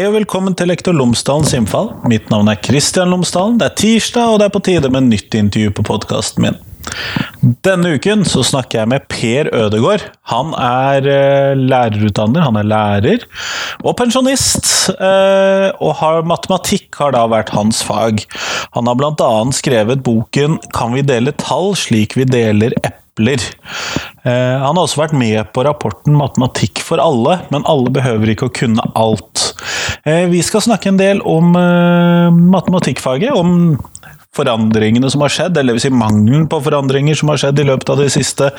Hei og velkommen til Lektor Lomsdalens innfall. Mitt navn er Kristian Lomsdalen. Det er tirsdag, og det er på tide med nytt intervju på podkasten min. Denne uken så snakker jeg med Per Ødegård. Han er eh, lærerutdanner, han er lærer og pensjonist. eh, Og har, matematikk har da vært hans fag. Han har annet skrevet boken 'Kan vi dele tall slik vi deler epler'. Eh, Han har også vært med på rapporten 'Matematikk for alle', men alle behøver ikke å kunne alt. Eh, Vi skal snakke en del om eh, matematikkfaget, om forandringene som har skjedd, eller vil si mangelen på forandringer som har skjedd i løpet av de siste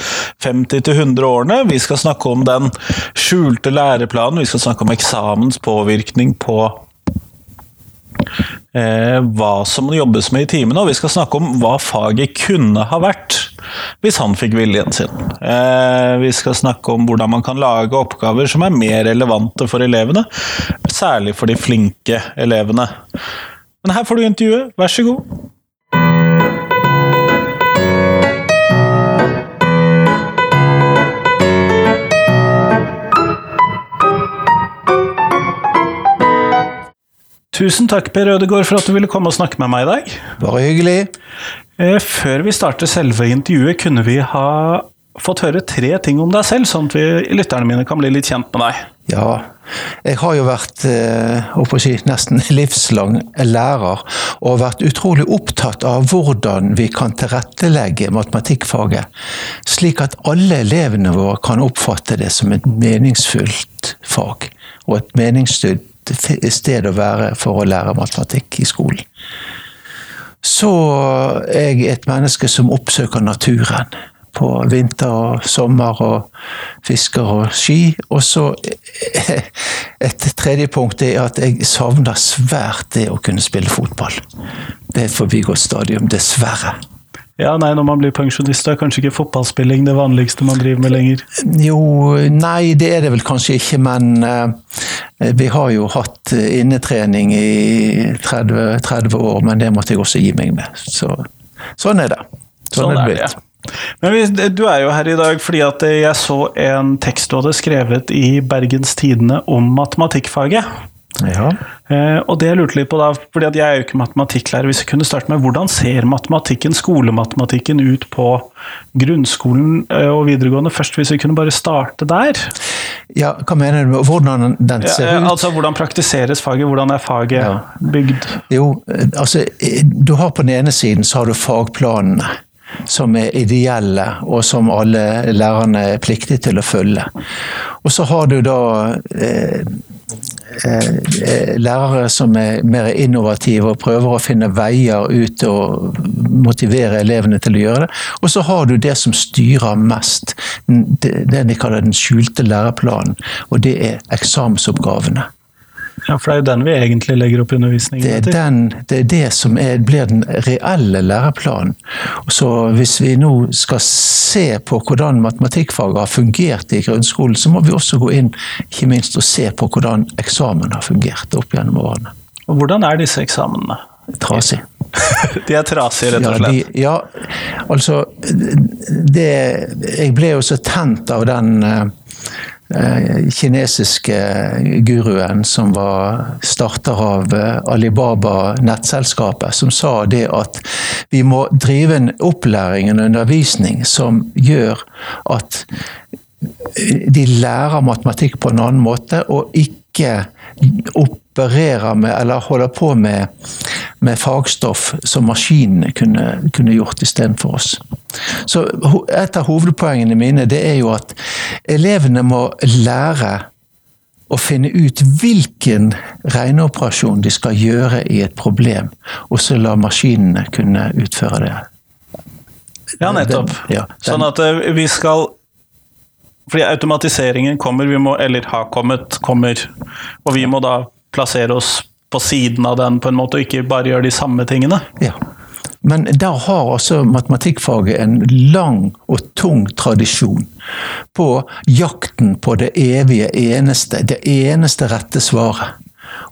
50-100 årene. Vi skal snakke om den skjulte læreplanen, vi skal snakke om eksamens påvirkning på eh, hva som jobbes med i timene, og vi skal snakke om hva faget kunne ha vært hvis han fikk viljen sin. Eh, vi skal snakke om hvordan man kan lage oppgaver som er mer relevante for elevene, særlig for de flinke elevene. Men her får du intervjuet, vær så god. Tusen takk, Per Ødegaard, for at du ville komme og snakke med meg i dag. Bare hyggelig. Eh, Før vi starter selve intervjuet, kunne vi ha fått høre tre ting om deg selv, sånn at vi, lytterne mine kan bli litt kjent med deg. Ja, jeg har jo vært eh, si, nesten livslang lærer, og vært utrolig opptatt av hvordan vi kan tilrettelegge matematikkfaget, slik at alle elevene våre kan oppfatte det som et meningsfullt fag, og et sted å være for å lære matematikk i skolen. Så er jeg et menneske som oppsøker naturen på vinter og sommer og fisker og ski. Og så et tredje punkt er at jeg savner svært det å kunne spille fotball. Det er et forbigått stadium, dessverre. Ja, nei, Når man blir pensjonist, er kanskje ikke fotballspilling det vanligste man driver med lenger? Jo, nei, det er det vel kanskje ikke, men eh, vi har jo hatt innetrening i 30, 30 år, men det måtte jeg også gi meg med. Så, sånn er det. Sånn er det, blitt. Men vi, Du er jo her i dag fordi at jeg så en tekst du hadde skrevet i Bergens Tidende om matematikkfaget. Ja. Eh, og det jeg lurte litt på da, fordi at jeg er jo ikke matematikklærer, hvis jeg kunne starte med hvordan ser matematikken, skolematematikken ut på grunnskolen eh, og videregående? Først hvis vi kunne bare starte der? Ja, hva mener du med hvordan den ser Ja, ut? altså hvordan praktiseres faget, hvordan er faget Ja. bygd? Jo, altså du har på den ene siden så har du fagplanene. Som er ideelle, og som alle lærerne er pliktige til å følge. Og så har du da eh, eh, lærere som er mer innovative og prøver å finne veier ut og motivere elevene til å gjøre det. Og så har du det som styrer mest, det de kaller den skjulte læreplanen. Og det er eksamensoppgavene. Ja, For det er jo den vi egentlig legger opp undervisningen Det er, til. den, det, er det som er, blir den reelle læreplanen. Så hvis vi nå skal se på hvordan matematikkfaget har fungert i grunnskolen, så må vi også gå inn ikke minst og se på hvordan eksamen har fungert opp gjennom årene. Og hvordan er disse eksamenene? Trasig. De er trasige, rett og Ja, slett. de, ja, altså det, Jeg ble jo så tent av den eh, kinesiske guruen som var starter av eh, Alibaba-nettselskapet, som sa det at vi må drive en opplæring, en undervisning, som gjør at de lærer matematikk på en annen måte, og ikke opererer med, eller holder på med, med fagstoff som maskinene kunne, kunne gjort istedenfor oss. Så Et av hovedpoengene mine det er jo at elevene må lære å finne ut hvilken regneoperasjon de skal gjøre i et problem, og så la maskinene kunne utføre det. Ja, nettopp. Den- ja, den- Sånn at eh, vi skal Fordi automatiseringen kommer, vi må, eller har kommet, kommer, og vi må da plassere oss på siden av den på en måte, og ikke bare gjøre de samme tingene. Ja. Men der har altså matematikkfaget en lang og tung tradisjon på jakten på det evige eneste, det eneste rette svaret.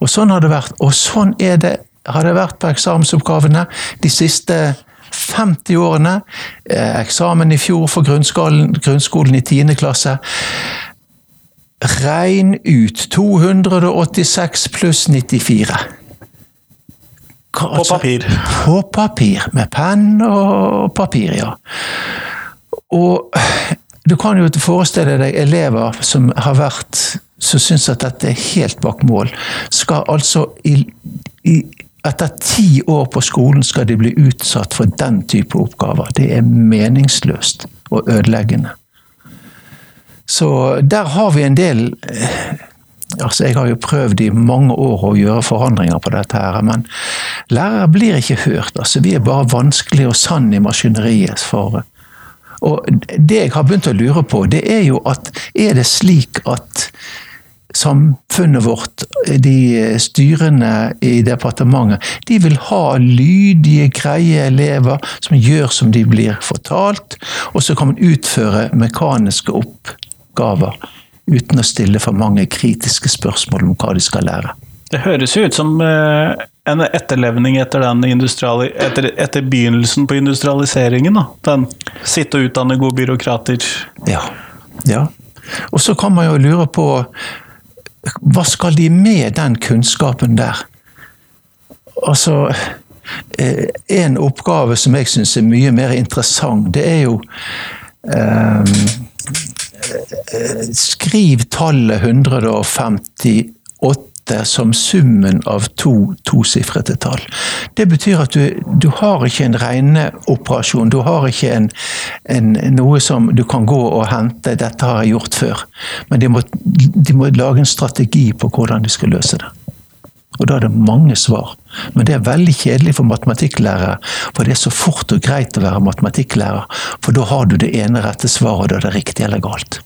Og sånn har det vært, og sånn er det, har det vært på eksamensoppgavene de siste 50 årene. Eh, eksamen i fjor for grunnskolen, grunnskolen i 10. klasse. regn ut 286 pluss 94. Hva, På altså- papir. På papir. Med penn og papir, ja. Og du kan jo forestille deg elever som har vært som syns at dette er helt bak mål, skal altså i, i etter ti år på skolen skal de bli utsatt for den type oppgaver. Det er meningsløst og ødeleggende. Så der har vi en del eh, Altså, Jeg har jo prøvd i mange år å gjøre forandringer på dette, her, men lærere blir ikke hørt. altså Vi er bare vanskelig og sann i maskineriet. for og Det jeg har begynt å lure på, det er jo at er det slik at samfunnet vårt, de styrende i departementet, de vil ha lydige, greie elever som gjør som de blir fortalt, og så kan man utføre mekaniske oppgaver uten å stille for mange kritiske spørsmål om hva de skal lære. Det høres jo ut som eh, en etterlevning etter, etter, etter begynnelsen på industrialiseringen. Da. Den sitte og utdanne gode byråkrater. Ja. ja. Og så kan man jo lure på hva skal de med den kunnskapen der? Altså eh, En oppgave som jeg syns er mye mer interessant, det er jo um, Skriv tallet 158 som summen av to tosifrete tall. Det betyr at du, du har ikke en regneoperasjon. Du har ikke en, en, noe som du kan gå og hente 'dette har jeg gjort før'. Men de må, de må lage en strategi på hvordan de skal løse det. Og da er det mange svar. Men det er veldig kjedelig for matematikklærere. For det er så fort og greit å være matematikklærer, For da har du det ene rette svaret, og da er det riktig eller galt.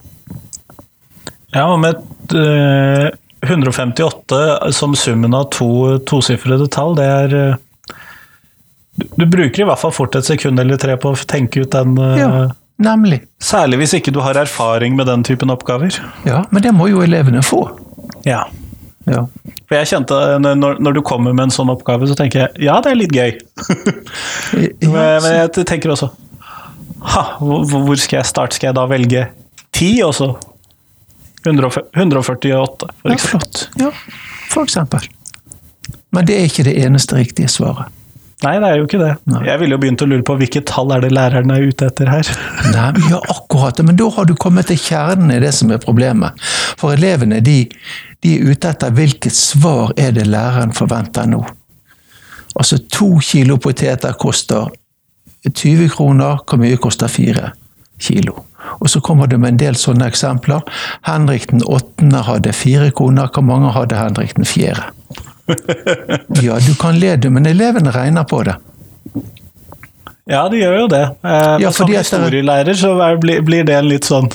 Ja, og med eh, 158 som summen av to tosifrede tall, det er eh, du, bruker i hvert fall fort et sekund eller tre på å tenke ut den eh, Ja, nemlig. Særlig hvis ikke du har erfaring med den typen oppgaver. Ja, Men det må jo elevene få. Ja. Ja. For jeg kjente når, når du kommer med en sånn oppgave, så tenker jeg ja, det er litt gøy. men, men jeg tenker også ha, hvor, hvor skal jeg starte? Skal jeg da velge 10, og så 148, for Ja, flott. Ja, for eksempel. Men det er ikke det eneste riktige svaret. Nei, det er jo ikke det. Nei. Jeg ville jo begynt å lure på hvilke tall er det læreren er ute etter her. Nei, ja, akkurat. Men da har du kommet til kjernen i det som er problemet. For elevene de, de er ute etter hvilket svar er det læreren forventer nå. Altså to kilo poteter koster 20 kroner. Hvor mye koster fire kilo? Og så kommer det med en del sånne eksempler. Henrik den åttende hadde fire koner. Hvor mange hadde Henrik den fjerde? Ja, du kan le, du, men elevene regner på det. Ja, de gjør jo det. Eh, Ja, som det er- historielærer så blir, blir det en litt sånn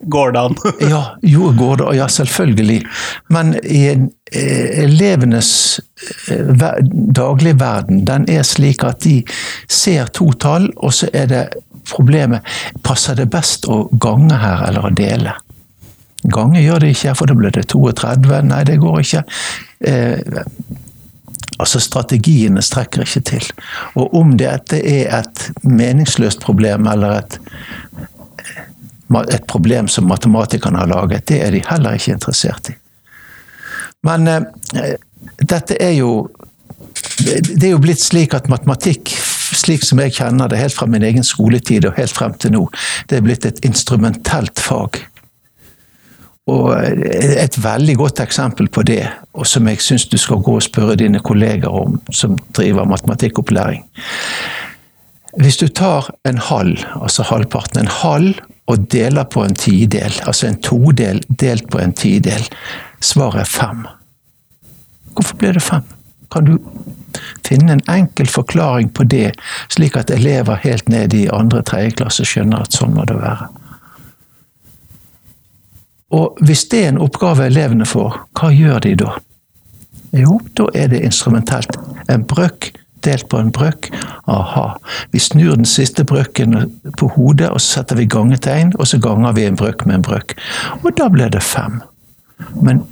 Går det an? Ja, jo, går det, ja, selvfølgelig. Men i eh, elevenes daglige verden, den er slik at de ser to tall, og så er det problemet Passer det best å gange her eller å dele? Gange gjør det ikke, for da blir det 32. Nei, det går ikke. Eh, altså Strategiene strekker ikke til. Og om dette er et meningsløst problem eller et et problem som matematikerne har laget, det er de heller ikke interessert i. Men eh, dette er jo Det er jo blitt slik at matematikk, slik som jeg kjenner det helt fra min egen skoletid og helt frem til nå, det er blitt et instrumentelt fag. Og et veldig godt eksempel på det, og som jeg syns du skal gå og spørre dine kolleger om som driver matematikkopplæring. Hvis du tar en halv, altså halvparten, en halv og deler på en tidel, altså en todel delt på en tidel, svaret er fem. Hvorfor blir det fem? Kan du finne en enkel forklaring på det, slik at elever helt ned i andre tredje klasse skjønner at sånn må det være? Og hvis det er en oppgave elevene får, hva gjør de da? Jo, da er det instrumentelt. En brøk delt på en brøk. Aha. Vi snur den siste brøken på hodet, og så setter vi gangetegn, og så ganger vi en brøk med en brøk. Og da blir det fem. Men,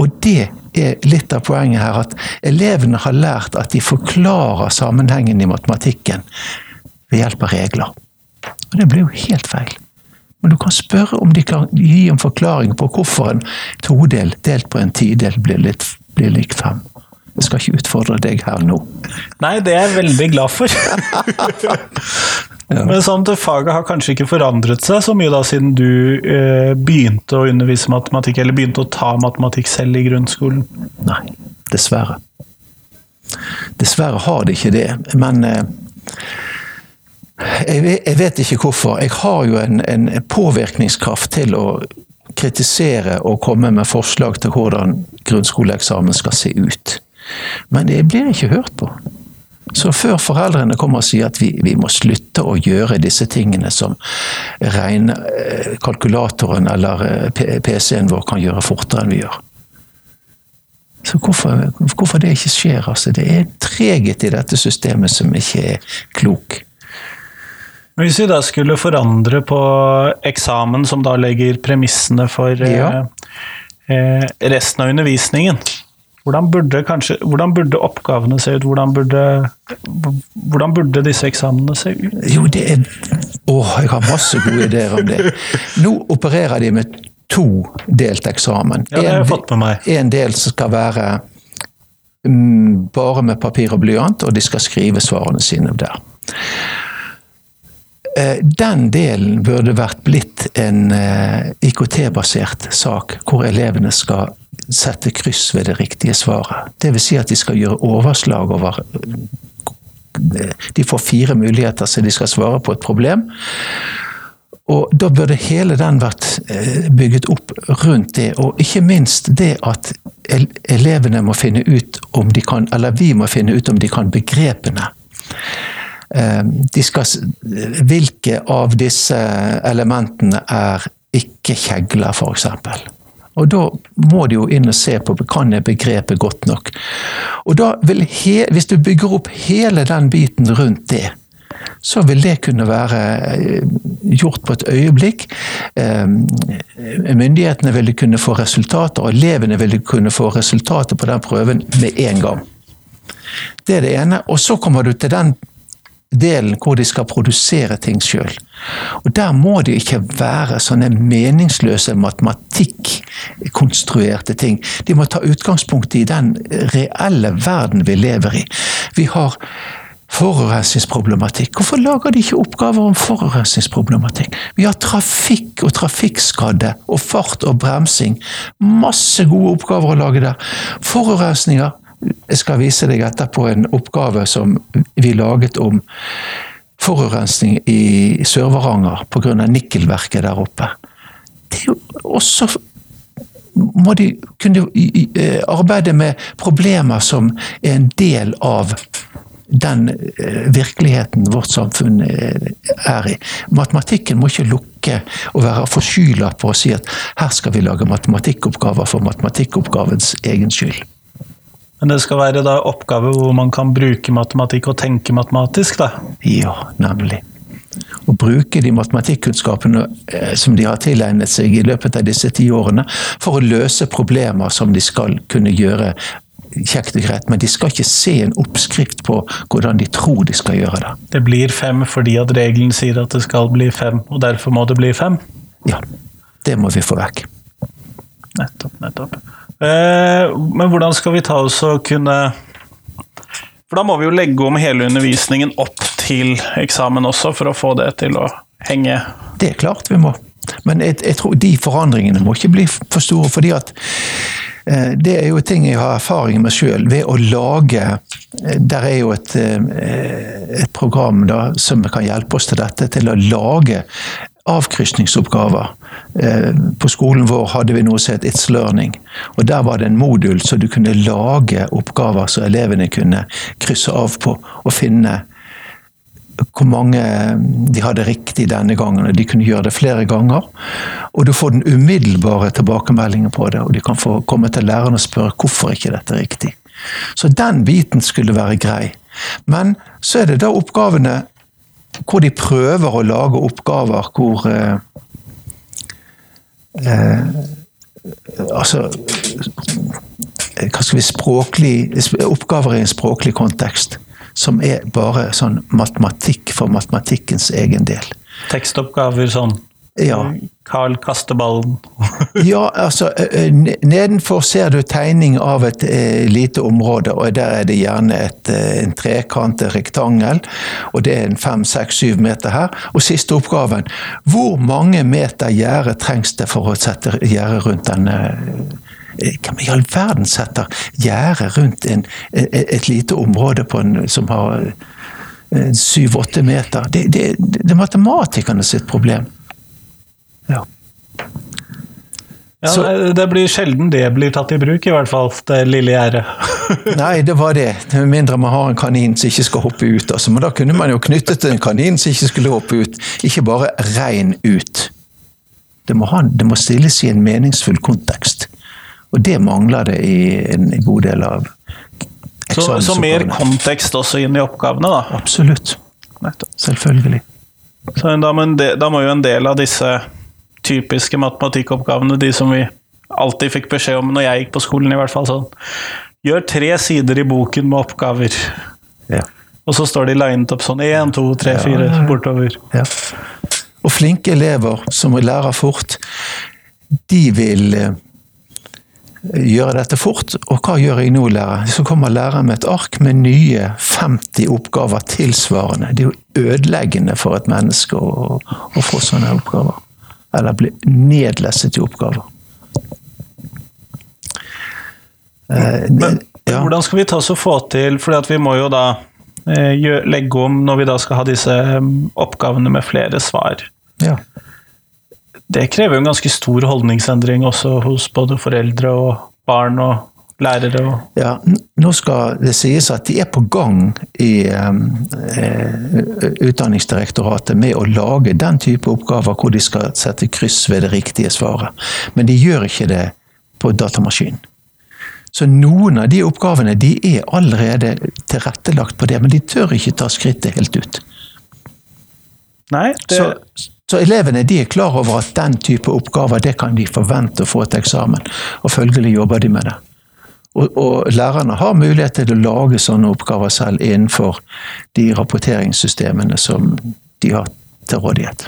og det er litt av poenget her, at elevene har lært at de forklarer sammenhengen i matematikken ved hjelp av regler. Og det blir jo helt feil. Men du kan spørre om de kan gi en forklaring på hvorfor en todel delt på en tidel blir, litt, blir lik fem. Jeg skal ikke utfordre deg her nå. Nei, det er jeg veldig glad for. Men sånn til faget har kanskje ikke forandret seg så mye da siden du eh, begynte å undervise matematikk, eller begynte å ta matematikk selv i grunnskolen? Nei, dessverre. Dessverre har det ikke det. Men eh, jeg, jeg, vet ikke hvorfor. Jeg har jo en, en påvirkningskraft til å kritisere og komme med forslag til hvordan grunnskoleeksamen skal se ut. Men det blir ikke hørt på. Så før foreldrene kommer og sier at vi, vi må slutte å gjøre disse tingene som kalkulatoren eller eh, PC-en vår kan gjøre fortere enn vi gjør. Så hvorfor, hvorfor det ikke skjer? Altså, det er treghet i dette systemet som ikke er klok. Hvis vi da skulle forandre på eksamen, som da legger premissene for ja. eh, resten av undervisningen, hvordan burde, kanskje, hvordan burde oppgavene se ut? Hvordan burde, hvordan burde disse eksamenene se ut? Jo, det er Å, jeg har masse gode ideer om det. Nå opererer de med to delt eksamen. Ja, det har jeg fått med meg. En del skal være um, bare med papir og blyant, og de skal skrive svarene sine der. Eh, den delen burde vært blitt en eh, IKT-basert sak, hvor elevene skal sette kryss ved det riktige svaret. Dvs. Si at de skal gjøre overslag over eh, De får fire muligheter, så de skal svare på et problem. Og Da burde hele den vært bygget opp rundt det, og ikke minst det at elevene må finne ut om de kan, eller vi må finne ut om de kan begrepene. de skal, hvilke av disse elementene er ikke kjegler, f.eks. Og da må de jo inn og se på kan jeg begrepet godt nok. Og da vil he, Hvis du bygger opp hele den biten rundt det, så vil det kunne være eh, gjort på et øyeblikk. Ehm, myndighetene ville kunne få resultater, og elevene ville kunne få resultater på den prøven med en gang. Det er det ene. Og så kommer du til den delen hvor de skal produsere ting sjøl. Og Der må det ikke være sånne meningsløse matematikkonstruerte ting. De må ta utgangspunkt i den reelle verden vi lever i. Vi har forurensningsproblematikk. Hvorfor lager de ikke oppgaver om forurensningsproblematikk? Vi har trafikk og trafikkskadde og fart og bremsing. Masse gode oppgaver å lage der. Forurensninger jeg skal vise deg etterpå en oppgave som vi laget om forurensning i Sør-Varanger pga. nikkelverket der oppe. Det er jo også må de kunne arbeide med problemer som er en del av den eh, virkeligheten vårt samfunn eh, er i. Matematikken må ikke lukke og være forskyla på å si at her skal vi lage matematikkoppgaver for matematikkoppgavens egen skyld. Men det skal være da oppgave hvor man kan bruke matematikk og tenke matematisk, da? Ja, nemlig. Å bruke de matematikkunnskapene eh, som de har tilegnet seg i løpet av disse ti årene, for å løse problemer som de skal kunne gjøre kjekt og greit, men de skal ikke se en oppskrift på hvordan de tror de skal gjøre det. Det blir fem fordi at regelen sier at det skal bli fem, og derfor må det bli fem? Ja. Det må vi få vekk. Nettopp, nettopp. Eh, men hvordan skal vi ta oss og kunne For da må vi jo legge om hele undervisningen opp til eksamen også, for å få det til å henge Det er klart vi må. Men jeg, jeg tror de forandringene må ikke bli for store. fordi at eh, det er jo ting jeg har erfaring med sjøl. Ved å lage eh, Der er jo et, et program da, som kan hjelpe oss til dette. Til å lage avkrysningsoppgaver. Eh, på skolen vår hadde vi noe som het It's Learning. og Der var det en modul så du kunne lage oppgaver så elevene kunne krysse av på og finne hvor mange de hadde riktig denne gangen. og De kunne gjøre det flere ganger. Og du får den umiddelbare tilbakemeldingen på det, og de kan få komme til læreren og spørre hvorfor ikke dette er riktig. Så den biten skulle være grei. Men så er det da oppgavene hvor de prøver å lage oppgaver hvor eh, eh, Altså Hva skal vi språklig Oppgaver i en språklig kontekst. Som er bare sånn matematikk for matematikkens egen del. Tekstoppgaver sånn Ja. Carl kaster ballen. Ja, altså eh, Nedenfor ser du tegning av et eh, lite område, og der er det gjerne et, eh, en trekantet rektangel. Og det er en fem, seks, syv meter her. Og siste oppgaven. Hvor mange meter gjerde trengs det for å sette gjerde rundt denne eh, Hvem i all verden setter gjerde rundt en, et, et lite område på en, som har eh, syv-åtte meter? Det, det, det er matematikerne sitt problem. Ja. Ja, Så- det blir sjelden det blir tatt i bruk, i hvert fall. Det lille gjerdet. Nei, det var det. Med mindre man har en kanin som ikke skal hoppe ut. Altså. Men da kunne man jo knyttet en kanin som ikke skulle hoppe ut. Ikke bare rein ut. Det må, ha, det må stilles i en meningsfull kontekst. Og det mangler det i en god del av Så, så mer kontekst også inn i oppgavene, da. Absolutt. Selvfølgelig. Så da, men det, da må jo en del av disse typiske matematikkoppgavene, de som vi alltid fikk beskjed om når jeg gikk på skolen, i hvert fall sånn Gjør tre sider i boken med oppgaver. Ja. Og så står de linet opp sånn én, to, tre, fire bortover. Ja. Og flinke elever som lærer fort, de vil eh, gjøre dette fort. Og hva gjør jeg nå, lærer? Så kommer læreren med et ark med nye 50 oppgaver tilsvarende. Det er jo ødeleggende for et menneske å, å få sånne oppgaver. Eller bli nedlesset i oppgaver. Eh, Men ja. hvordan skal vi ta og få til For vi må jo da eh, legge om når vi da skal ha disse eh, oppgavene med flere svar. ja. Det krever jo en ganske stor holdningsendring også hos både foreldre og barn og lærere. Og Ja, nå skal det sies at de er på gang i eh, Utdanningsdirektoratet med å lage den type oppgaver hvor de skal sette kryss ved det riktige svaret. Men de gjør ikke det på datamaskin. Så noen av de oppgavene de er allerede tilrettelagt på det, men de tør ikke ta skrittet helt ut. Nei, det, Så, så elevene de er klar over at den type oppgaver det kan de forvente å få til eksamen, og følgelig jobber de med det. Og, og lærerne har mulighet til å lage sånne oppgaver selv innenfor de rapporteringssystemene som de har til rådighet.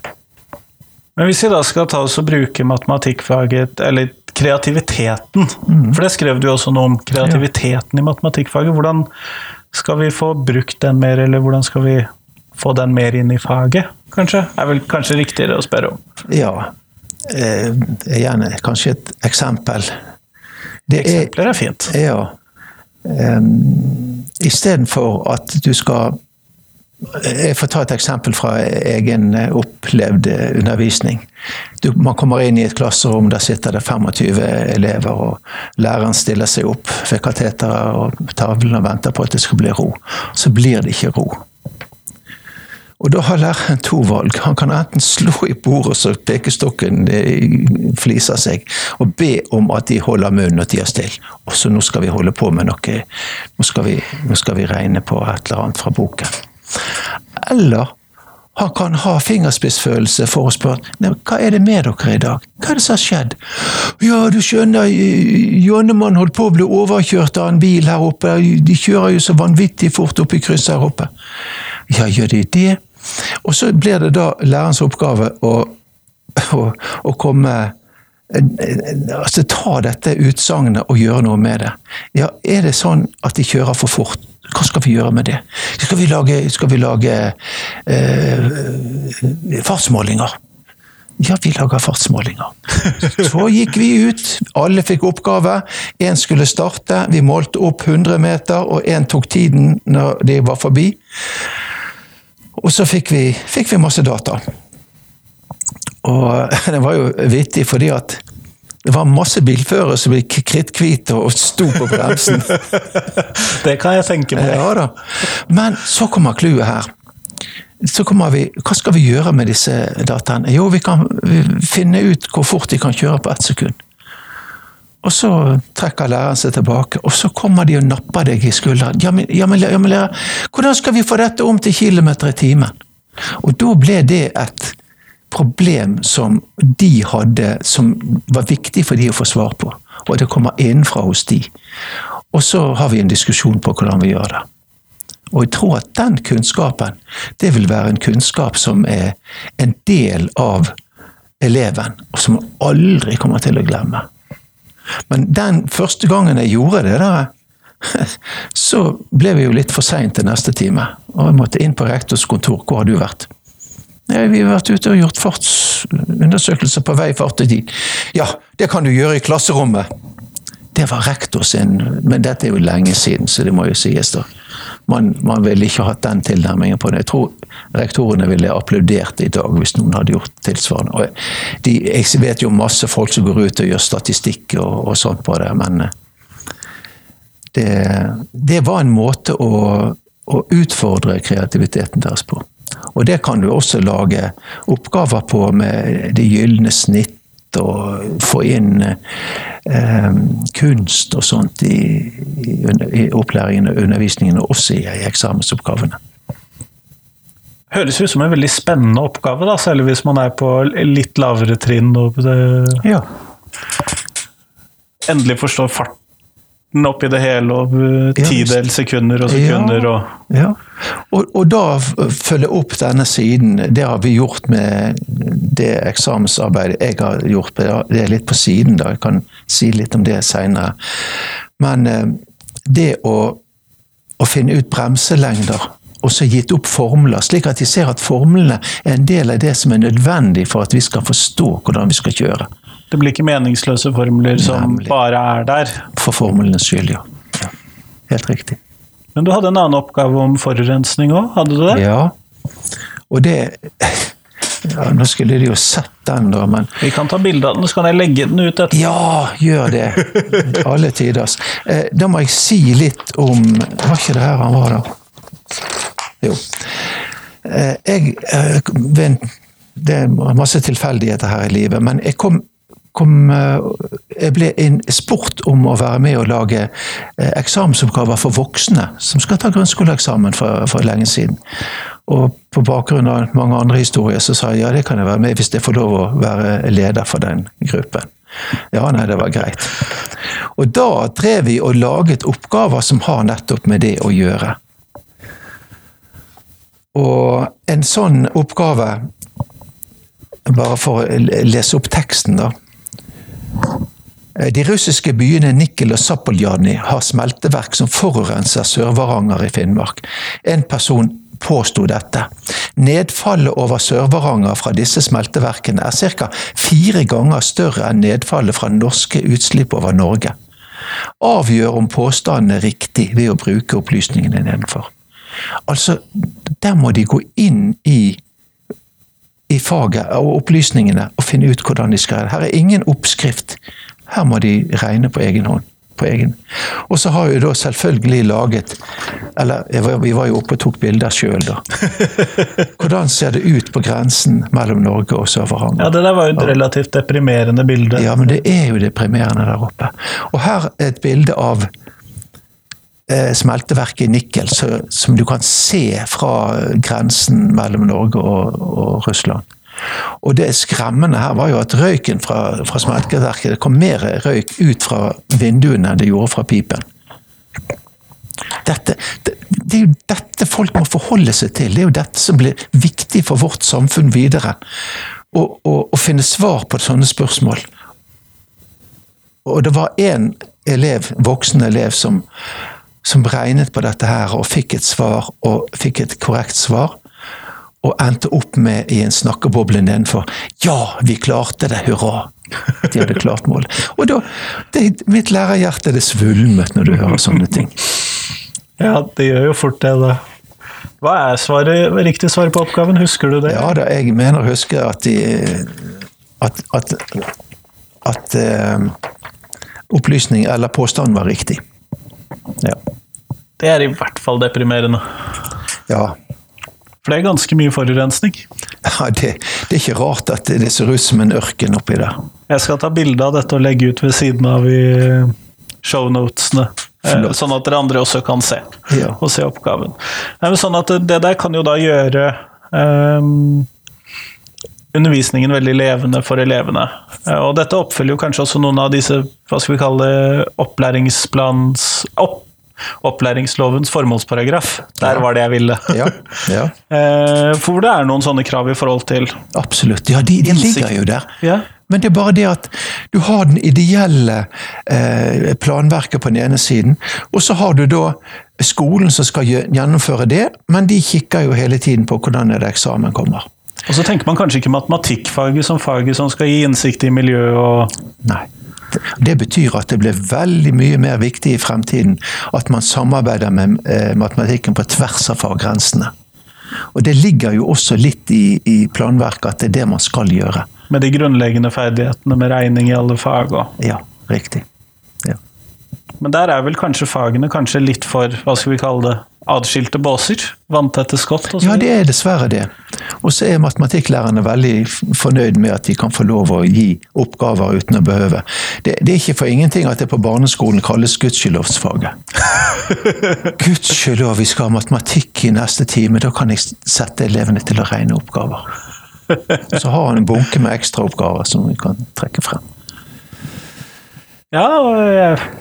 Men hvis vi da skal ta oss og bruke matematikkfaget, eller kreativiteten Mm. For det skrev du også noe om, kreativiteten i matematikkfaget. Hvordan skal vi få brukt den mer, eller hvordan skal vi få den mer inn i faget, kanskje? Er vel kanskje riktigere å spørre om. Ja, eh, gjerne kanskje et eksempel. Det er, Eksempler er fint. Ja. Um, Istedenfor at du skal Jeg får ta et eksempel fra egen eh, opplevd eh, undervisning. Du, man kommer inn i et klasserom, der sitter det 25 elever, og læreren stiller seg opp ved kateteret og tavlen og venter på at det skal bli ro. Så blir det ikke ro. Og da har læreren to valg. Han kan enten slå i bordet så pekestokken eh, fliser seg, og be om at de holder munn og tier stille. Og så nå skal vi holde på med noe Nå skal vi, nå skal vi regne på et eller annet fra boken. Eller han kan ha fingerspissfølelse for å spørre hva er det med dere i dag. Hva er det som har skjedd? Ja, du skjønner, Jonnemann holdt på å bli overkjørt av en bil her oppe. De kjører jo så vanvittig fort opp i krysset her oppe. Ja, gjør de det? Og så blir det da lærerens oppgave å, å, å komme Altså ta dette utsagnet og gjøre noe med det. Ja, er det sånn at de kjører for fort? Hva skal vi gjøre med det? Skal vi lage, skal vi lage eh, fartsmålinger? Ja, vi lager fartsmålinger. Så gikk vi ut, alle fikk oppgave. Én skulle starte, vi målte opp 100 meter, og én tok tiden når de var forbi. Og så fikk vi, fikk vi masse data. Og det var jo vittig fordi at det var masse bilførere som ble kritthvite og sto på bremsen. Det kan jeg tenke meg. Ja da. Men så kommer clouet her. Så kommer vi, Hva skal vi gjøre med disse dataene? Jo, vi kan finne ut hvor fort de kan kjøre på ett sekund. Og så trekker læreren seg tilbake, og så kommer de og napper deg i skulderen. Ja, men, ja, men, lærer, hvordan skal vi få dette om til kilometer i timen? Og da ble det et problem som de hadde, som var viktig for de å få svar på. Og det kommer innenfra hos de. Og så har vi en diskusjon på hvordan vi gjør det. Og jeg tror at den kunnskapen, det vil være en kunnskap som er en del av eleven, og som aldri kommer til å glemme. Men den første gangen jeg gjorde det der, så ble vi jo litt for seint til neste time. Og jeg måtte inn på rektors kontor. Hvor har du vært? Ja, vi har vært ute og gjort fartsundersøkelser på vei fart og tid. Ja, det kan du gjøre i klasserommet. Det var rektor sin, men dette er jo lenge siden, så det må jo sies, da. Man, man ville ikke hatt den tilnærmingen på det. Jeg tror rektorene ville applaudert i dag hvis noen hadde gjort tilsvarende. De, jeg vet jo masse folk som går ut og gjør statistikk og, og sånt på det, men eh, det, det var en måte å, å utfordre kreativiteten deres på. Og det kan du også lage oppgaver på med det gylne snitt og få inn eh, kunst og sånt i, i, i, opplæringen og undervisningen, og også i, i eksamensoppgavene. Høres ut som en veldig spennende oppgave, da, særlig hvis man er på litt lavere trinn. og ja. Endelig forstår farten oppi det hele, og tidels sekunder og sekunder. Ja, og, ja. Og, og, da følge opp denne siden, det har vi gjort med det eksamensarbeidet jeg har gjort. Det er litt på siden, da. Jeg kan si litt om det seinere. Men eh, det å, å finne ut bremselengder og så gitt opp formler, slik at de ser at formlene er en del av det som er nødvendig for at vi skal forstå hvordan vi skal kjøre. Det blir ikke meningsløse formler som Nemlig. bare er der? For formelenes skyld, ja. ja. Helt riktig. Men du hadde en annen oppgave om forurensning òg, hadde du det? Ja. Og det ja, Nå skulle de jo sett den, da, men Vi kan ta bilde av den, så kan jeg legge den ut etterpå. Ja, gjør det. Alle tiders. Eh, da må jeg si litt om Var ikke det her han var, da? Jo. Eh, jeg eh, Det er masse tilfeldigheter her i livet, men jeg kom kom, eh, jeg ble spurt om å være med og lage eh, eksamensoppgaver for voksne som skal ta grunnskoleeksamen for, for lenge siden. Og på bakgrunn av mange andre historier så sa jeg ja, det kan jeg være med hvis jeg får lov å være leder for den gruppen. Ja, nei, det var greit. Og da drev vi og laget oppgaver som har nettopp med det å gjøre. Og en sånn oppgave, bare for å lese opp teksten, da de russiske byene Nikel og Zapoljani har smelteverk som forurenser Sør-Varanger i Finnmark. En person påsto dette. Nedfallet over Sør-Varanger fra disse smelteverkene er ca. fire ganger større enn nedfallet fra norske utslipp over Norge. Avgjør om påstanden er riktig ved å bruke opplysningene nedenfor. Altså, der må de gå inn i i faget og opplysningene og finne ut hvordan de skal gjøre det. Her er ingen oppskrift. Her må de regne på egen hånd. På egen. Og så har vi da selvfølgelig laget Eller vi var jo oppe og tok bilder sjøl, da. Hvordan ser det ut på grensen mellom Norge og Sør-Varanger? Ja, det der var jo et relativt deprimerende bilde. Ja, men det er jo deprimerende der oppe. Og her er et bilde av smelteverket i Nikkel, så, som du kan se fra grensen mellom Norge og, og Russland. Og det skremmende her var jo at røyken fra, fra smelteverket Det kom mer røyk ut fra vinduene enn det gjorde fra pipen. Dette, det, det, er jo dette folk må forholde seg til. Det er jo dette som blir viktig for vårt samfunn videre. Å finne svar på sånne spørsmål. Og det var én elev, voksen elev som, som regnet på dette her og fikk et svar, og fikk et korrekt svar og endte opp med i en snakkeboble nedenfor Ja, vi klarte det! Hurra! De hadde klart målet. Og da det, Mitt lærerhjerte det svulmet når du hører sånne ting. Ja, det gjør jo fort det, da. Hva er svaret, riktig svar på oppgaven? Husker du det? Ja da, jeg mener å huske at de At, at, at uh, opplysning eller påstand var riktig. Ja. Det er i hvert fall deprimerende. Ja, for det er ganske mye forurensning. Ja, det, det, er ikke rart at det ser ut som en ørken oppi der. Jeg skal ta bilde av dette og legge ut ved siden av i shownotene. Flott. sånn at dere andre også kan se, ja. og se oppgaven. Sånn at det der kan jo da gjøre um, undervisningen veldig levende for elevene. Eh, og dette oppfølger jo kanskje også noen av disse hva skal vi kalle det, opplæringsplans... Opp, opplæringslovens formålsparagraf. Der var det jeg ville. Ja, ja. Eh, For det er noen sånne krav i forhold til Absolutt. Ja, de, de ligger jo der. Ja. Men det er bare det at du har den ideelle eh, planverket på den ene siden, og så har du da skolen som skal gjennomføre det, men de kikker jo hele tiden på hvordan det eksamen kommer. Og så tenker man kanskje ikke matematikkfaget som faget som skal gi innsikt i miljø og Nei. Det- betyr at det blir veldig mye mer viktig i fremtiden at man samarbeider med eh, matematikken på tvers av faggrensene. Og det ligger jo også litt i, i planverket at det er det man skal gjøre. med de grunnleggende ferdighetene med regning i alle fag. Og. Ja, riktig. Ja. Men der er vel kanskje fagene kanskje litt for hva skal vi kalle det, adskilte båser? Vanntette skott? Og så Ja, det er dessverre det. Og så er matematikklærerne veldig fornøyd med at de kan få lov å gi oppgaver uten å behøve. Det, det er ikke for ingenting at det på barneskolen kalles gudskjelovsfaget. Gudskjelov, vi skal ha matematikk i neste time, da kan jeg sette elevene til å regne oppgaver. Så har han en bunke med ekstraoppgaver som vi kan trekke frem. Ja, og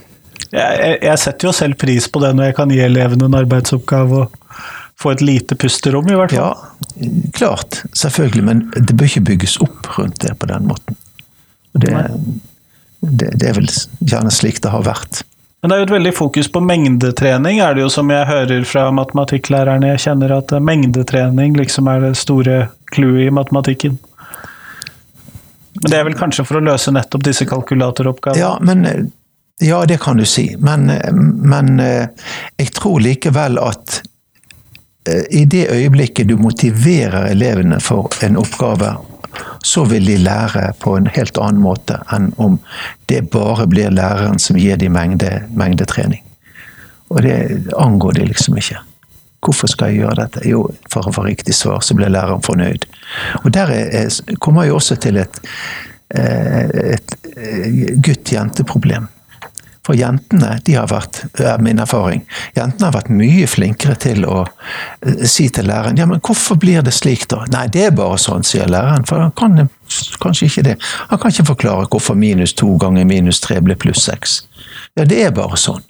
jeg, jeg, setter jo selv pris på det når jeg kan gi elevene en arbeidsoppgave og få et lite pusterom, i hvert fall. Ja, klart, selvfølgelig, men det bør ikke bygges opp rundt det på den måten. Det, det, det er vel gjerne slik det har vært. Men det er jo et veldig fokus på mengdetrening, er det jo som jeg hører fra matematikklærerne. Jeg kjenner at mengdetrening liksom er det store clouet i matematikken. Men det er vel kanskje for å løse nettopp disse kalkulatoroppgavene? Ja, men Ja, det kan du si. Men, men eh, jeg tror likevel at eh, i det øyeblikket du motiverer elevene for en oppgave, så vil de lære på en helt annen måte enn om det bare blir læreren som gir dem mengde, mengdetrening. Og det angår de liksom ikke. Hvorfor skal jeg gjøre dette? Jo, for å få riktig svar, så blir læreren fornøyd. Og der er, er, kommer jeg også til et, eh, et gutt-jente-problem. For jentene, de har vært, er min erfaring, jentene har vært mye flinkere til å eh, si til læreren ja, men hvorfor blir det slik da? Nei, det er bare sånn, sier læreren. For han kan kanskje ikke det. Han kan ikke forklare hvorfor minus to ganger minus tre blir pluss seks. Ja, det er bare sånn.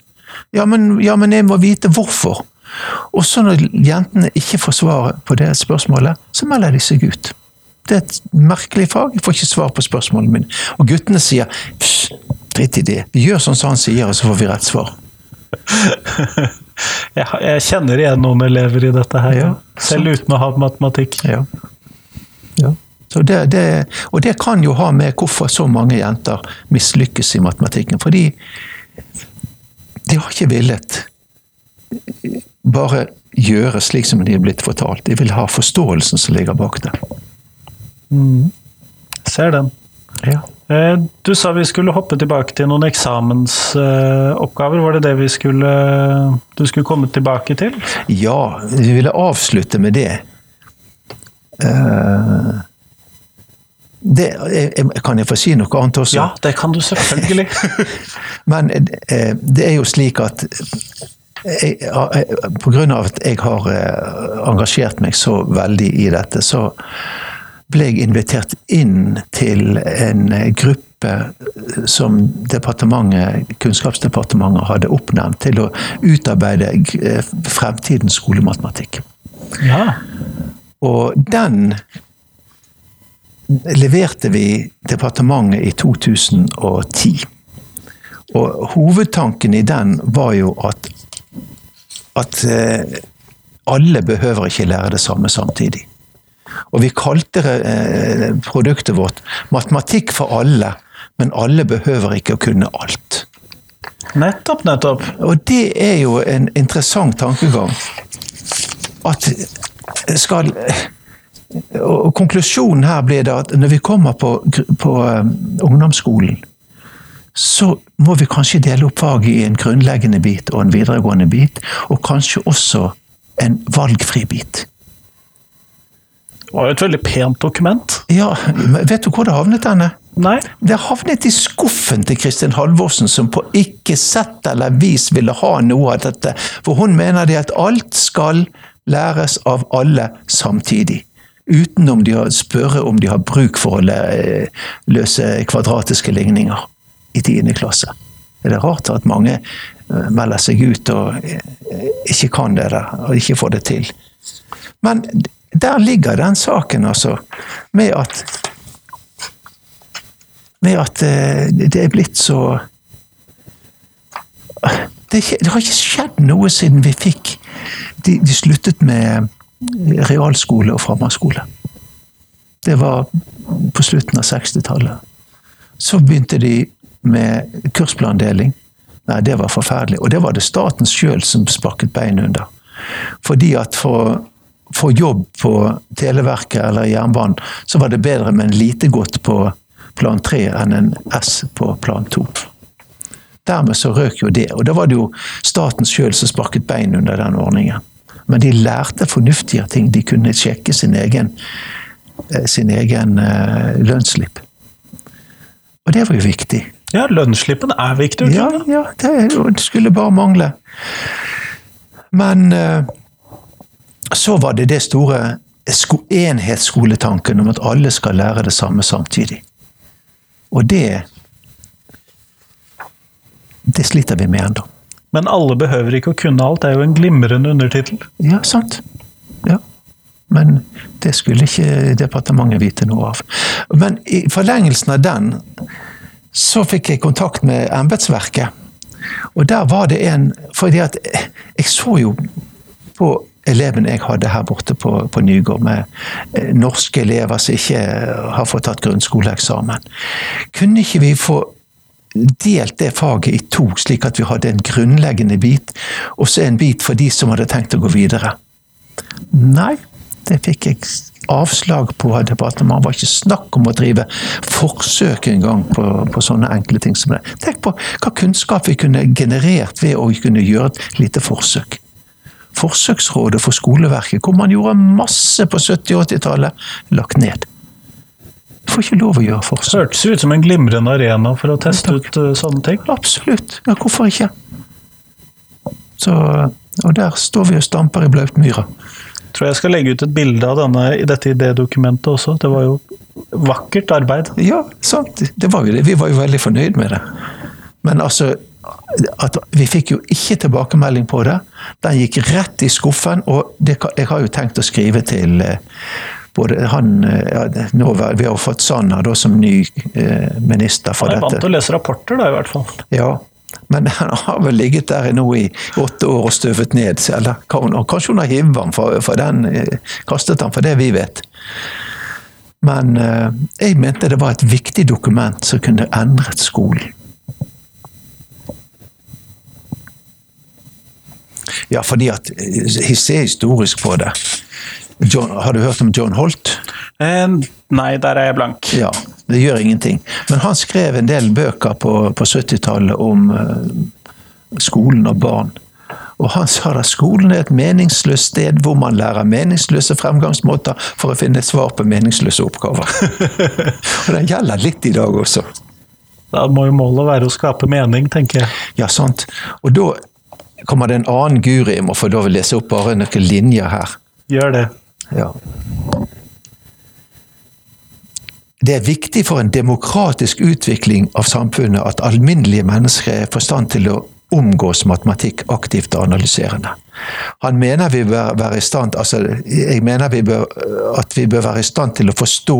Ja men, ja, men jeg må vite hvorfor. Og så når jentene ikke får svaret på det spørsmålet, så melder de seg ut. Det er et merkelig fag, jeg får ikke svar på spørsmålene mine. Og guttene sier «Psst, drit i det, vi gjør sånn som han sier, og så får vi rett svar. Jeg, jeg kjenner igjen noen elever i dette her, Ja, selv uten å ha matematikk. Ja. ja. Så det, det, og det kan jo ha med hvorfor så mange jenter mislykkes i matematikken. Fordi de har ikke villet bare gjøre slik som de er blitt fortalt. De vil ha forståelsen som ligger bak det. Ser den. Ja. Eh, Du sa vi skulle hoppe tilbake til noen eksamensoppgaver. Var det det vi skulle, du skulle komme tilbake til? Ja, vi ville avslutte med det. Eh, det jeg, kan jeg få si noe annet også? Ja, det kan du selvfølgelig. Men eh, det er jo slik at av at jeg har eh, engasjert meg så veldig i dette, så ble jeg invitert inn til en gruppe som departementet, Kunnskapsdepartementet hadde oppnevnt til å utarbeide eh, fremtidens skolematematikk. Ja. Og den leverte vi departementet i 2010. Og hovedtanken i den var jo at, at eh, alle behøver ikke lære det samme samtidig. Og vi kalte eh, produktet vårt 'Matematikk for alle', men alle behøver ikke å kunne alt. Nettopp, nettopp. Og det er jo en interessant tankegang. At skal Og konklusjonen her blir da at når vi kommer på, på um, ungdomsskolen, så må vi kanskje dele opp faget i en grunnleggende bit og en videregående bit, og kanskje også en valgfri bit. Var jo et veldig pent dokument. Ja, vet du hvor det havnet denne? Nei? Det havnet i skuffen til Kristin Halvorsen, som på ikke sett eller vis ville ha noe av dette. For hun mener det at alt skal læres av alle samtidig. Uten om de har, spørre om de har bruk for å løse kvadratiske ligninger i 10. klasse. Er det rart at mange eh, melder seg ut og eh, ikke kan det der, og ikke får det til. Men der ligger den saken, altså. Med at Med at eh, det er blitt så det, har ikke skjedd noe siden vi fikk De, de sluttet med realskole og framgangsskole. Det var på slutten av 60-tallet. Så begynte de med kursplandeling. Nei, det var forferdelig. Og det var det staten sjøl som sparket bein under. Fordi at for få jobb på Televerket eller jernbanen, så var det bedre med en lite godt på plan 3 enn en S på plan 2. Dermed så røk jo det. Og da var det jo staten sjøl som sparket bein under den ordningen. Men de lærte fornuftige ting. De kunne sjekke sin egen, eh, sin egen uh, lønnsslipp. Og det var jo viktig. Ja, lønnsslippen er viktig. Ja, ja det, det, skulle bare mangle. Men uh, så var det det store enhetsskoletanken om at alle skal lære det samme samtidig. Og det det sliter vi med ennå. Men alle behøver ikke å kunne alt, det er jo en glimrende undertittel. Ja, sant. Ja. Men det skulle ikke departementet vite noe av. Men i forlengelsen av den så fikk jeg kontakt med embetsverket. Og der var det en fordi at jeg så jo på elevene jeg hadde her borte på, på Nygård, med eh, norske elever som ikke har fått tatt grunnskoleeksamen. Kunne ikke vi få delt det faget i to, slik at vi hadde en grunnleggende bit, og så en bit for de som hadde tenkt å gå videre. Nei, det fikk jeg avslag på av departementet. Det var ikke snakk om å drive forsøk engang på, på sånne enkle ting som det. Tenk på hva kunnskap vi kunne generert ved å kunne gjøre et lite forsøk. Forsøksrådet for skoleverket, hvor man gjorde masse på 70- og 80-tallet, lagt ned får ikke lov å gjøre forsøk. Hørtes ut som en glimrende arena for å teste ut uh, sånne ting. Absolutt. Ja, hvorfor ikke? Så, og der står vi og stamper i blautmyra. Tror jeg skal legge ut et bilde av denne, dette idédokumentet også. Det var jo vakkert arbeid. Ja, sant. Det var jo det. Vi var jo veldig fornøyd med det. Men altså Vi fikk jo ikke tilbakemelding på det. Den gikk rett i skuffen. Og det, jeg har jo tenkt å skrive til eh, både han eh, ja, nå, Vi har fått Sanner da, som ny eh, minister for dette. Han er vant til å lese rapporter, da, i hvert fall. Ja, men han har vel ligget der nå i åtte år og støvet ned. Eller kanskje hun har hivet ham, for, for den eh, kastet han, for det vi vet. Men eh, jeg mente det var et viktig dokument som kunne endret skolen. Ja, fordi at jeg ser historisk på det. John, har du hørt om John Holt? Eh, nei, der er jeg blank. Ja, Det gjør ingenting. Men han skrev en del bøker på, på 70-tallet om uh, skolen og barn. Og han sa at skolen er et meningsløst sted hvor man lærer meningsløse fremgangsmåter for å finne svar på meningsløse oppgaver. og den gjelder litt i dag også. Da må jo målet være å skape mening, tenker jeg. Ja, sant. Og da kommer det en annen guru, jeg må få lov å lese opp bare noen linjer her. Gjør det. Ja. Det er viktig for en demokratisk utvikling av samfunnet at alminnelige mennesker er i forstand til å omgås matematikk aktivt og analyserende. Han mener vi bør være i stand, altså jeg mener vi bør, at vi bør være i stand til å forstå,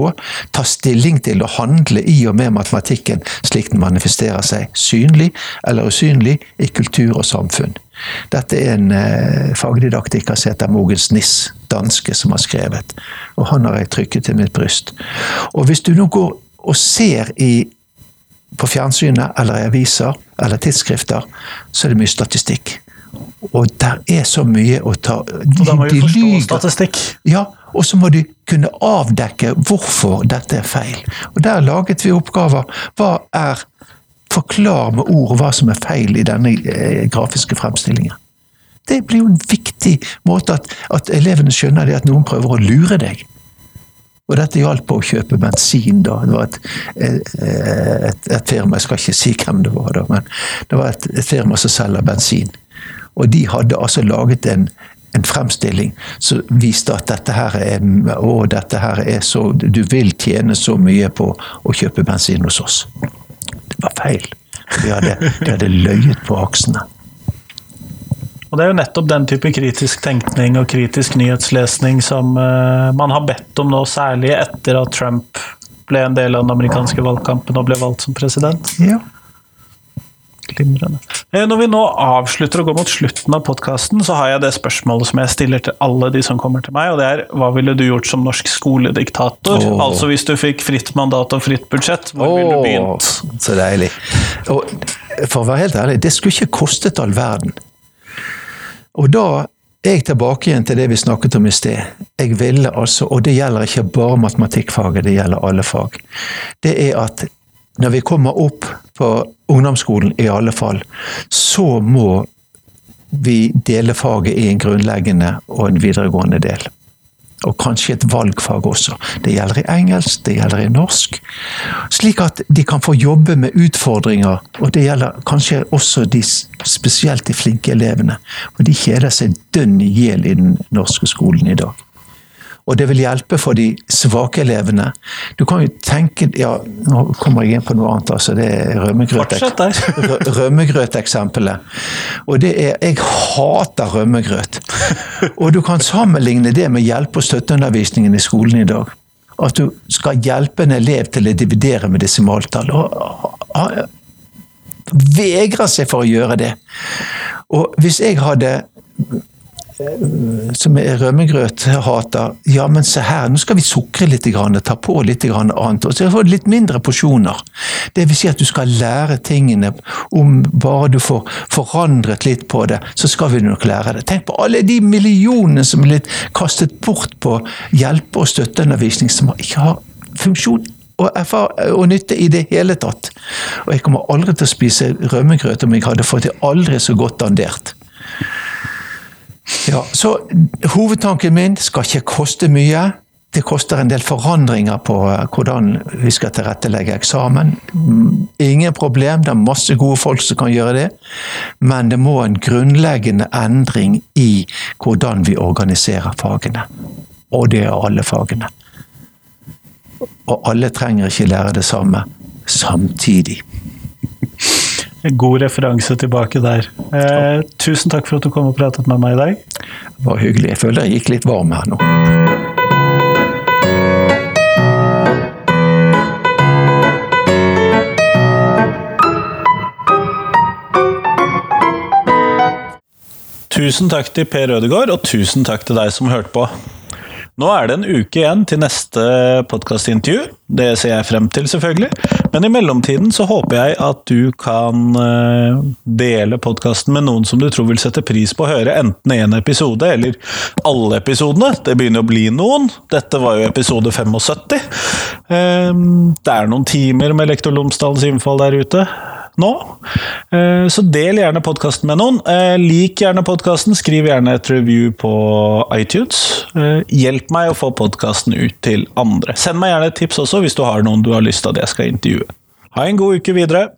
ta stilling til og handle i og med matematikken slik den manifesterer seg, synlig eller usynlig, i kultur og samfunn. Dette er en eh, fagdidaktiker som heter Mogens Niss, danske, som har skrevet. Og han har jeg trykket til mitt bryst. Og hvis du nå går og ser i, på fjernsynet eller i aviser eller tidsskrifter, så er det mye statistikk. Og der er så mye å ta de, Og da må vi forstå lyger. statistikk. Ja, og så må de kunne avdekke hvorfor dette er feil. Og der laget vi oppgaver. Hva er Forklar med ord hva som er feil i denne eh, grafiske fremstillingen. Det blir jo en viktig måte at, at elevene skjønner det at noen prøver å lure deg. Og dette hjalp på å kjøpe bensin, da. Det var et, et, et, et, firma, jeg skal ikke si hvem det var, da, men det var et, firma som selger bensin. Og de hadde altså laget en, en fremstilling som viste at dette her er å, dette her er så Du vil tjene så mye på å kjøpe bensin hos oss Det var feil. De hadde, de hadde løyet på aksene. Og det er jo nettopp den type kritisk tenkning og kritisk nyhetslesning som uh, man har bedt om nå, særlig etter at Trump ble en del av den amerikanske valgkampen og ble valgt som president. Ja. Glimrende. Eh, når vi nå avslutter å gå mot slutten av podkasten, så har jeg det spørsmålet som jeg stiller til alle de som kommer til meg, og det er hva ville du gjort som norsk skolediktator? Oh. Altså hvis du fikk fritt mandat og fritt budsjett, hvor ville du begynt? Åh, Så deilig. Og for å være helt ærlig, det skulle ikke kostet all verden. Og da er jeg tilbake igjen til det vi snakket om i sted. Jeg ville altså, og det gjelder ikke bare matematikkfaget, det gjelder alle fag, det er at når vi kommer opp på ungdomsskolen i alle fall, så må vi dele faget i en grunnleggende og en videregående del. Og kanskje et valgfag også. Det gjelder i engelsk, det gjelder i norsk. Slik at de kan få jobbe med utfordringer, og det gjelder kanskje også de spesielt de flinke elevene. Og de kjeder seg dønn i hjel i den norske skolen i dag. Og det vil hjelpe for de svake elevene. Du kan jo tenke ja, Nå kommer jeg inn på noe annet, altså. Det er rømmegrøt. Rømmegrøteksempelet. Og det er Jeg hater rømmegrøt. Og du kan sammenligne det med hjelpe- og støtteundervisningen i skolen i dag. At du skal hjelpe en elev til å dividere med desimaltall. Vegrer seg for å gjøre det. Og hvis jeg hadde som er rømmegrøthater. Ja, men se her, nå skal vi sukre litt, grann, ta på litt annet. Og så får du litt mindre porsjoner. Det vil si at du skal lære tingene om bare du får forandret litt på det, så skal vi nok lære det. Tenk på alle de millionene som er blitt kastet bort på hjelpe- og støtteundervisning som ikke har funksjon og, og nytte i det hele tatt. Og jeg kommer aldri til å spise rømmegrøt om jeg hadde fått det aldri så godt dandert. Ja, så Hovedtanken min skal ikke koste mye. Det koster en del forandringer på eh, hvordan vi skal tilrettelegge eksamen. Ingen problem, det er masse gode folk som kan gjøre det. Men det må en grunnleggende endring i hvordan vi organiserer fagene. Og det er alle fagene. Og alle trenger ikke lære det samme samtidig. God referanse tilbake der. Eh, tusen takk for at du kom og pratet med meg i dag. Det var hyggelig. Jeg føler jeg gikk litt varm her nå. Tusen takk til Per Ødegaard, og tusen takk til deg som hørte på. Nå er det en uke igjen til neste podkastintervju. Det ser jeg frem til, selvfølgelig. Men i mellomtiden så håper jeg at du kan eh, dele podkasten med noen som du tror vil sette pris på å høre, enten en episode eller alle episodene. Det begynner å bli noen. Dette var jo episode 75. Eh, Det er noen timer med Lektor Lomsdalens innfall der ute nå. Eh, Så del gjerne podkasten med noen. Eh, Lik gjerne podkasten, skriv gjerne et review på iTunes. Eh, Hjelp meg å få podkasten ut til andre. Send meg gjerne et tips også hvis du har noen du har lyst til at jeg skal intervjue. Ha en god uke videre!